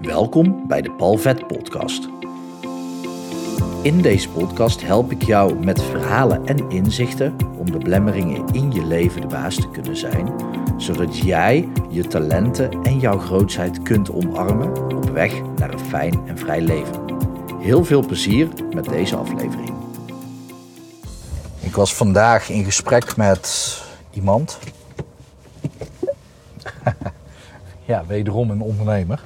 Welkom bij de Palvet Podcast. In deze podcast help ik jou met verhalen en inzichten om de blemmeringen in je leven de baas te kunnen zijn, zodat jij je talenten en jouw grootheid kunt omarmen op weg naar een fijn en vrij leven. Heel veel plezier met deze aflevering. Ik was vandaag in gesprek met iemand. ja, wederom een ondernemer.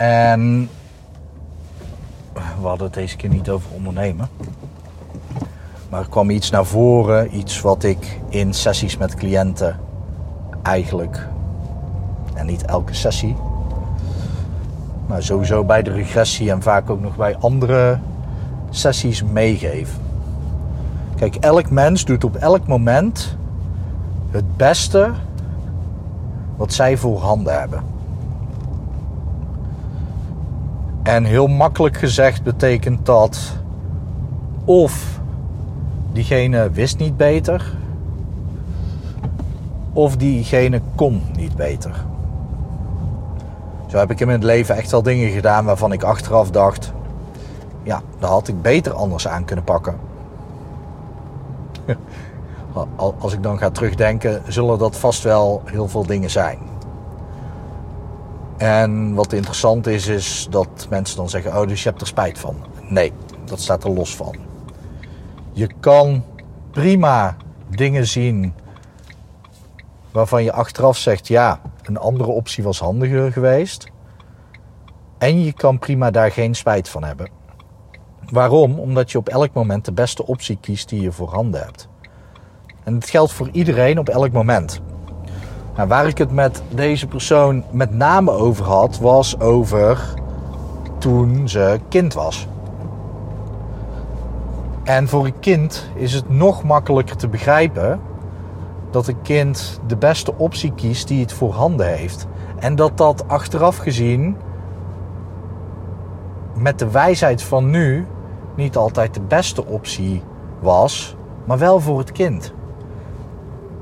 En we hadden het deze keer niet over ondernemen. Maar er kwam iets naar voren, iets wat ik in sessies met cliënten eigenlijk, en niet elke sessie, maar sowieso bij de regressie en vaak ook nog bij andere sessies meegeef. Kijk, elk mens doet op elk moment het beste wat zij voor handen hebben. En heel makkelijk gezegd betekent dat of diegene wist niet beter, of diegene kon niet beter. Zo heb ik in mijn leven echt wel dingen gedaan waarvan ik achteraf dacht: ja, daar had ik beter anders aan kunnen pakken. Als ik dan ga terugdenken, zullen dat vast wel heel veel dingen zijn. En wat interessant is, is dat mensen dan zeggen: Oh, dus je hebt er spijt van. Nee, dat staat er los van. Je kan prima dingen zien waarvan je achteraf zegt: Ja, een andere optie was handiger geweest. En je kan prima daar geen spijt van hebben. Waarom? Omdat je op elk moment de beste optie kiest die je voorhanden hebt. En het geldt voor iedereen op elk moment. Nou, waar ik het met deze persoon met name over had, was over toen ze kind was. En voor een kind is het nog makkelijker te begrijpen dat een kind de beste optie kiest die het voorhanden heeft. En dat dat achteraf gezien met de wijsheid van nu niet altijd de beste optie was, maar wel voor het kind.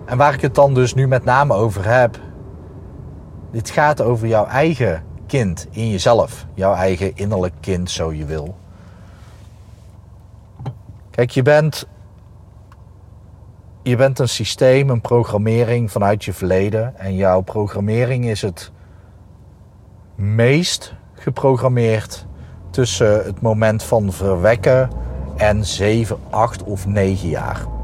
En waar ik het dan dus nu met name over heb. Dit gaat over jouw eigen kind in jezelf. Jouw eigen innerlijk kind, zo je wil. Kijk, je bent. Je bent een systeem, een programmering vanuit je verleden. En jouw programmering is het meest geprogrammeerd tussen het moment van verwekken en 7, 8 of 9 jaar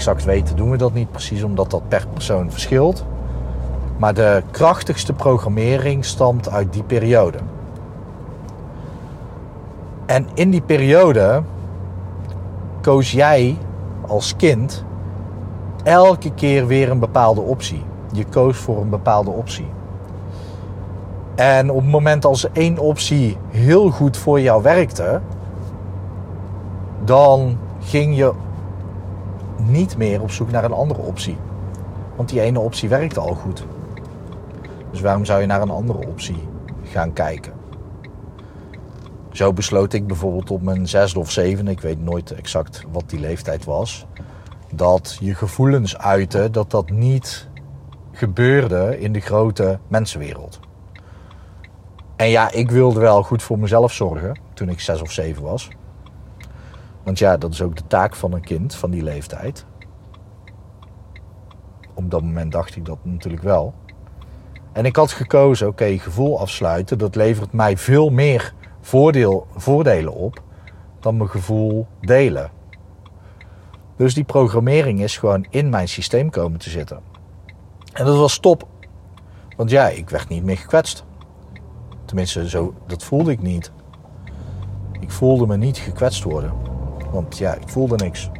exact weten doen we dat niet precies, omdat dat per persoon verschilt. Maar de krachtigste programmering stamt uit die periode. En in die periode koos jij als kind elke keer weer een bepaalde optie. Je koos voor een bepaalde optie. En op het moment als één optie heel goed voor jou werkte, dan ging je niet meer op zoek naar een andere optie. Want die ene optie werkte al goed. Dus waarom zou je naar een andere optie gaan kijken? Zo besloot ik bijvoorbeeld op mijn zesde of zevende, ik weet nooit exact wat die leeftijd was, dat je gevoelens uiten, dat dat niet gebeurde in de grote mensenwereld. En ja, ik wilde wel goed voor mezelf zorgen toen ik zes of zeven was. Want ja, dat is ook de taak van een kind van die leeftijd. Op dat moment dacht ik dat natuurlijk wel. En ik had gekozen, oké, gevoel afsluiten, dat levert mij veel meer voordeel, voordelen op dan mijn gevoel delen. Dus die programmering is gewoon in mijn systeem komen te zitten. En dat was top. Want ja, ik werd niet meer gekwetst. Tenminste, zo, dat voelde ik niet. Ik voelde me niet gekwetst worden. Want ja, ik voelde niks.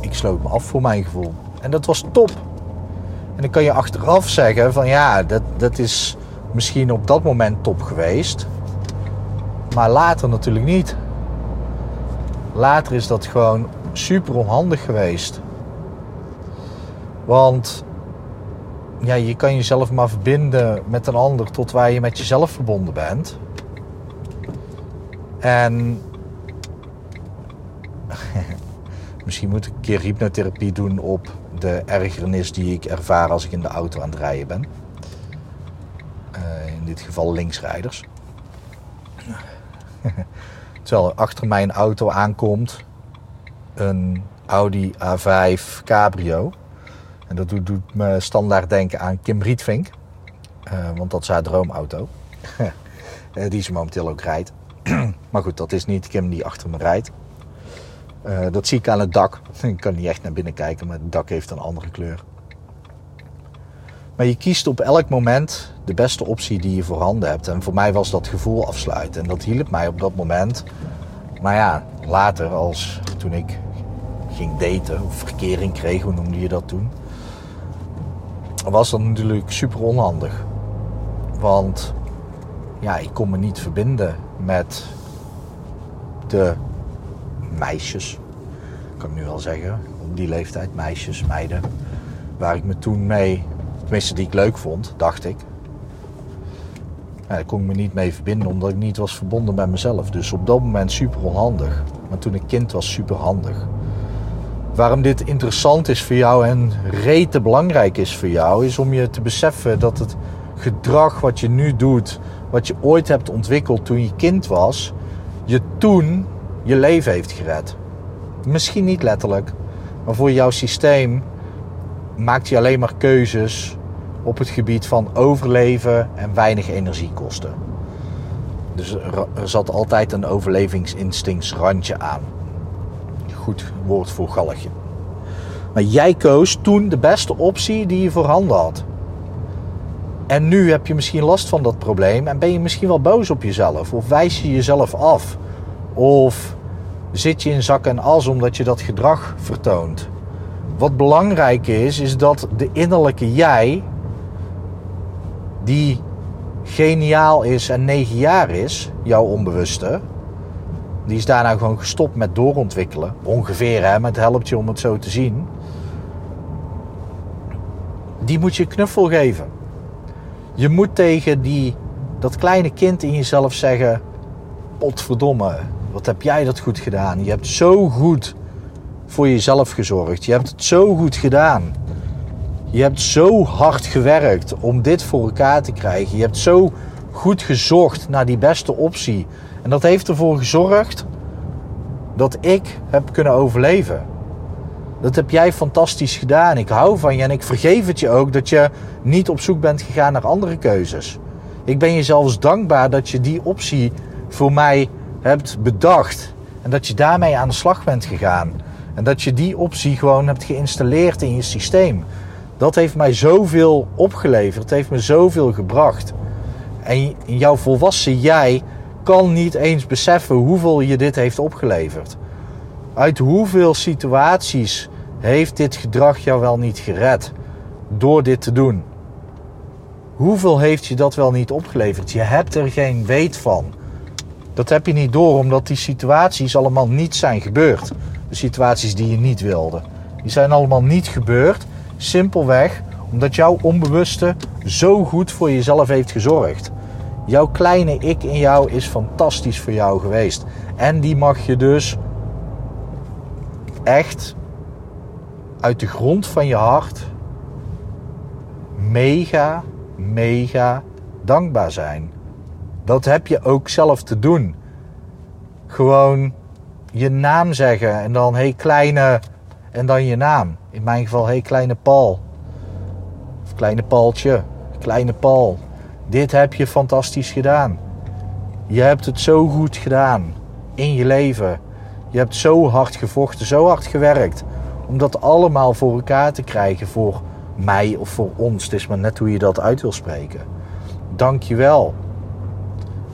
Ik sloot me af voor mijn gevoel. En dat was top. En dan kan je achteraf zeggen van ja, dat, dat is misschien op dat moment top geweest. Maar later natuurlijk niet. Later is dat gewoon super onhandig geweest. Want ja, je kan jezelf maar verbinden met een ander tot waar je met jezelf verbonden bent. En Misschien moet ik een keer hypnotherapie doen op de ergernis die ik ervaar als ik in de auto aan het rijden ben. Eh, in dit geval linksrijders. Terwijl er achter mijn auto aankomt een Audi A5 Cabrio. En dat doet, me standaard denken aan Kim Rietvink. Uh, want dat is haar droomauto. Eh, die ze momenteel ook rijdt. maar goed, dat is niet Kim die achter me rijdt. Uh, dat zie ik aan het dak. Ik kan niet echt naar binnen kijken, maar het dak heeft een andere kleur. Maar je kiest op elk moment de beste optie die je voorhanden hebt. En voor mij was dat gevoel afsluiten. En dat hielp mij op dat moment. Maar ja, later, als toen ik ging daten of verkering kreeg, hoe noemde je dat toen? Was dat natuurlijk super onhandig. Want ja, ik kon me niet verbinden met de meisjes. Kan ik nu wel zeggen. Op die leeftijd, meisjes, meiden. Waar ik me toen mee, tenminste die ik leuk vond, dacht ik. Ja, daar kon ik me niet mee verbinden omdat ik niet was verbonden met mezelf. Dus op dat moment super onhandig. Maar toen ik kind was, super handig. Waarom dit interessant is voor jou en rete belangrijk is voor jou, is om je te beseffen dat het gedrag wat je nu doet, wat je ooit hebt ontwikkeld toen je kind was, je toen je leven heeft gered. Misschien niet letterlijk, maar voor jouw systeem maakt je alleen maar keuzes op het gebied van overleven en weinig energiekosten. Dus er zat altijd een overlevingsinstinctsrandje aan. Goed woord voor galgje. Maar jij koos toen de beste optie die je voorhanden had. En nu heb je misschien last van dat probleem en ben je misschien wel boos op jezelf. Of wijs je jezelf af. Of zit je in zak en as omdat je dat gedrag vertoont. Wat belangrijk is, is dat de innerlijke jij, die geniaal is en negen jaar is, jouw onbewuste, die is daarna gewoon gestopt met doorontwikkelen. Ongeveer, hè, maar het helpt je om het zo te zien. Die moet je knuffel geven. Je moet tegen die, dat kleine kind in jezelf zeggen: Potverdomme, wat heb jij dat goed gedaan? Je hebt zo goed voor jezelf gezorgd. Je hebt het zo goed gedaan. Je hebt zo hard gewerkt om dit voor elkaar te krijgen. Je hebt zo goed gezocht naar die beste optie. En dat heeft ervoor gezorgd dat ik heb kunnen overleven. Dat heb jij fantastisch gedaan. Ik hou van je en ik vergeef het je ook dat je niet op zoek bent gegaan naar andere keuzes. Ik ben je zelfs dankbaar dat je die optie voor mij hebt bedacht. En dat je daarmee aan de slag bent gegaan. En dat je die optie gewoon hebt geïnstalleerd in je systeem. Dat heeft mij zoveel opgeleverd. Het heeft me zoveel gebracht. En jouw volwassen jij kan niet eens beseffen hoeveel je dit heeft opgeleverd. Uit hoeveel situaties heeft dit gedrag jou wel niet gered door dit te doen? Hoeveel heeft je dat wel niet opgeleverd? Je hebt er geen weet van. Dat heb je niet door omdat die situaties allemaal niet zijn gebeurd. De situaties die je niet wilde. Die zijn allemaal niet gebeurd. Simpelweg omdat jouw onbewuste zo goed voor jezelf heeft gezorgd. Jouw kleine ik in jou is fantastisch voor jou geweest. En die mag je dus echt uit de grond van je hart mega, mega dankbaar zijn. Dat heb je ook zelf te doen. Gewoon je naam zeggen en dan hey kleine en dan je naam. In mijn geval hey kleine Paul. Of kleine Paultje. Kleine Paul. Dit heb je fantastisch gedaan. Je hebt het zo goed gedaan in je leven. Je hebt zo hard gevochten, zo hard gewerkt. Om dat allemaal voor elkaar te krijgen voor mij of voor ons. Het is maar net hoe je dat uit wil spreken. Dank je wel.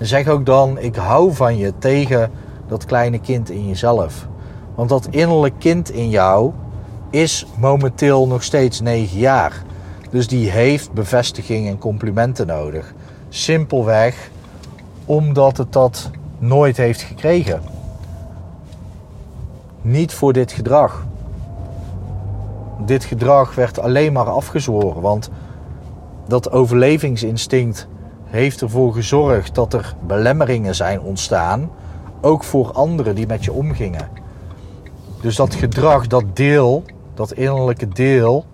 Zeg ook dan, ik hou van je tegen dat kleine kind in jezelf. Want dat innerlijk kind in jou is momenteel nog steeds 9 jaar. Dus die heeft bevestiging en complimenten nodig. Simpelweg omdat het dat nooit heeft gekregen. Niet voor dit gedrag. Dit gedrag werd alleen maar afgezworen, want dat overlevingsinstinct heeft ervoor gezorgd dat er belemmeringen zijn ontstaan, ook voor anderen die met je omgingen. Dus dat gedrag, dat deel, dat innerlijke deel,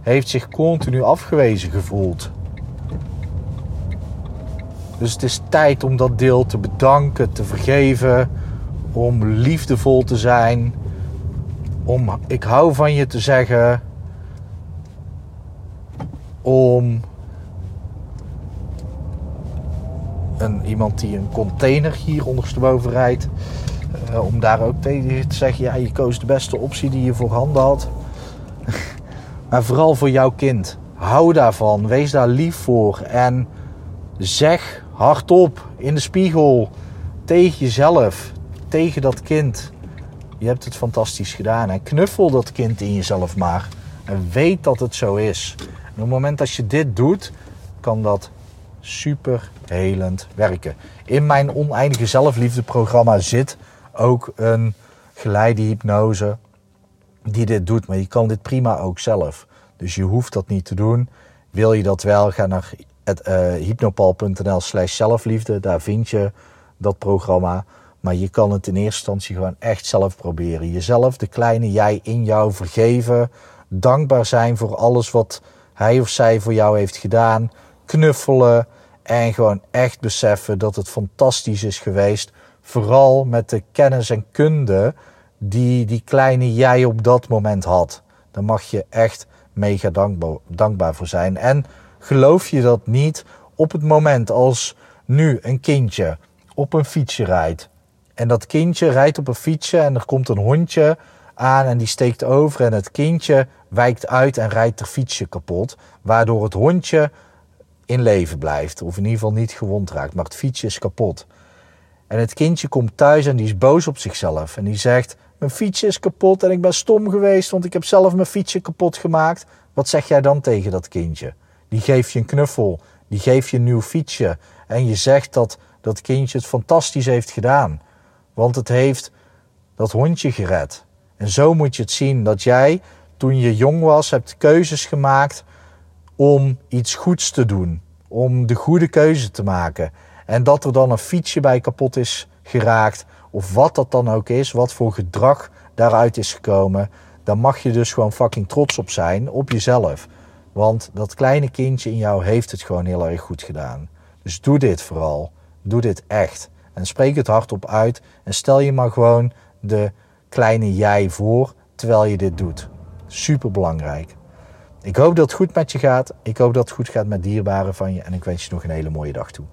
heeft zich continu afgewezen gevoeld. Dus het is tijd om dat deel te bedanken, te vergeven, om liefdevol te zijn, om ik hou van je te zeggen, om iemand die een container hier ondersteboven rijdt, uh, om daar ook tegen te zeggen, ja, je koos de beste optie die je voorhanden had. maar vooral voor jouw kind. Hou daarvan, wees daar lief voor en zeg hardop in de spiegel tegen jezelf, tegen dat kind. Je hebt het fantastisch gedaan en knuffel dat kind in jezelf maar en weet dat het zo is. En op het moment dat je dit doet, kan dat super helend werken. In mijn oneindige zelfliefdeprogramma zit ook een geleide hypnose die dit doet. Maar je kan dit prima ook zelf. Dus je hoeft dat niet te doen. Wil je dat wel, ga naar uh, hypnopal.nl slash zelfliefde. Daar vind je dat programma. Maar je kan het in eerste instantie gewoon echt zelf proberen. Jezelf, de kleine jij in jou vergeven. Dankbaar zijn voor alles wat hij of zij voor jou heeft gedaan. Knuffelen. En gewoon echt beseffen dat het fantastisch is geweest. Vooral met de kennis en kunde die die kleine jij op dat moment had. Daar mag je echt mega dankbaar, dankbaar voor zijn. En geloof je dat niet op het moment als nu een kindje op een fietsje rijdt. En dat kindje rijdt op een fietsje en er komt een hondje aan en die steekt over en het kindje wijkt uit en rijdt het fietsje kapot. Waardoor het hondje in leven blijft. Of in ieder geval niet gewond raakt, maar het fietsje is kapot. En het kindje komt thuis en die is boos op zichzelf. En die zegt, mijn fietsje is kapot en ik ben stom geweest, want ik heb zelf mijn fietsje kapot gemaakt. Wat zeg jij dan tegen dat kindje? Die geeft je een knuffel, die geeft je een nieuw fietsje. En je zegt dat dat kindje het fantastisch heeft gedaan. Want het heeft dat hondje gered. En zo moet je het zien dat jij, toen je jong was, hebt keuzes gemaakt om iets goeds te doen. Om de goede keuze te maken. En dat er dan een fietsje bij kapot is geraakt. Of wat dat dan ook is. Wat voor gedrag daaruit is gekomen. Dan mag je dus gewoon fucking trots op zijn. Op jezelf. Want dat kleine kindje in jou heeft het gewoon heel erg goed gedaan. Dus doe dit vooral. Doe dit echt. En spreek het hardop uit. En stel je maar gewoon de kleine jij voor terwijl je dit doet. Super belangrijk. Ik hoop dat het goed met je gaat. Ik hoop dat het goed gaat met dierbaren van je. En ik wens je nog een hele mooie dag toe.